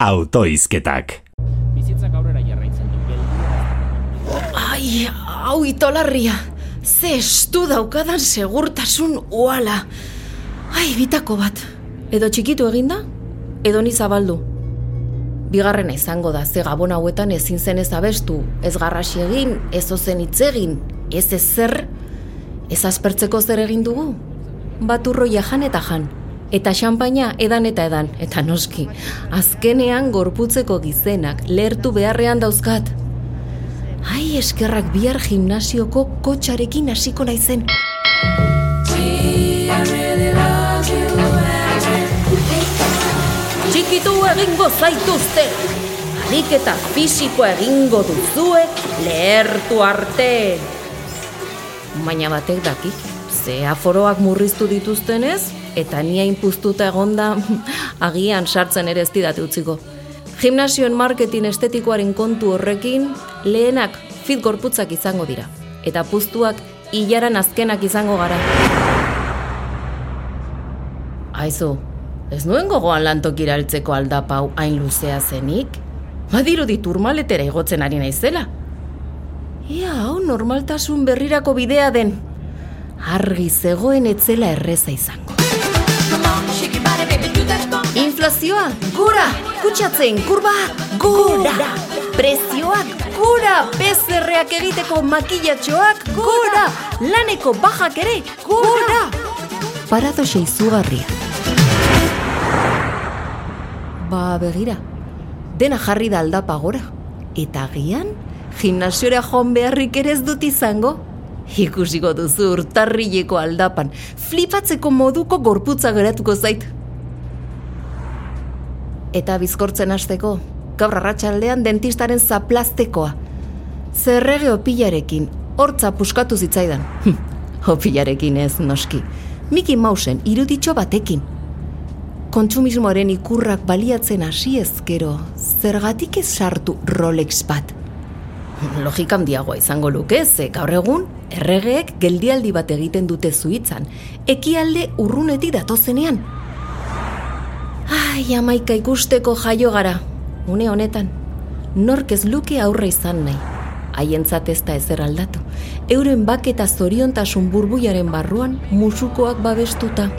autoizketak. Bizitzak aurrera jarraitzen du. Ai, hau itolarria. Ze estu daukadan segurtasun uala. Ai, bitako bat. Edo txikitu eginda, edo ni zabaldu. Bigarrena izango da, ze gabon hauetan ezin zen ez abestu, ez garrasi egin, ez ozen hitz egin, ez ez zer, ez aspertzeko zer egin dugu. Baturro jan eta jan, eta xampaina edan eta edan, eta noski. Azkenean gorputzeko gizenak lehertu beharrean dauzkat. Ai, eskerrak bihar gimnasioko kotxarekin hasiko naizen. Txikitu egingo zaituzte. Ariketa fisikoa egingo duzue lehertu arte. Baina batek daki, ze aforoak murriztu dituztenez, eta nia inpuztuta egonda agian sartzen ere ez didate utziko. Gimnasioen marketing estetikoaren kontu horrekin, lehenak fit gorputzak izango dira. Eta puztuak hilaran azkenak izango gara. Aizu, ez nuen gogoan lantokira altzeko aldapau hain luzea zenik? Badiru diturmaletera igotzen ari naizela. Ia, hau normaltasun berrirako bidea den. Argi zegoen etzela erreza izango. Inflazioa, gura! Kutsatzen, kurba, gura! Prezioak, gura! Bezerreak egiteko makillatxoak, gura! Laneko bajak ere, gura! Paradoxe izugarria. Ba, begira, dena jarri da aldapa gora. Eta agian, gimnasiora joan beharrik ere ez dut izango. Ikusiko duzu urtarrileko aldapan, flipatzeko moduko gorputza geratuko zait. Eta bizkortzen hasteko, gaur arratsaldean dentistaren zaplaztekoa. Zerrege opilarekin, hortza puskatu zitzaidan. opilarekin ez, noski. Miki Mausen iruditxo batekin. Kontsumismoaren ikurrak baliatzen hasi ezkero, zergatik ez sartu Rolex bat. Logika handiagoa izango luke, ze gaur egun, erregeek geldialdi bat egiten dute zuitzan, ekialde urrunetik datozenean. Ai, amaika ikusteko jaio gara, une honetan, nork ez luke aurre izan nahi. Haientzat ez da ezer aldatu, euren bak eta zoriontasun burbuiaren barruan musukoak babestuta.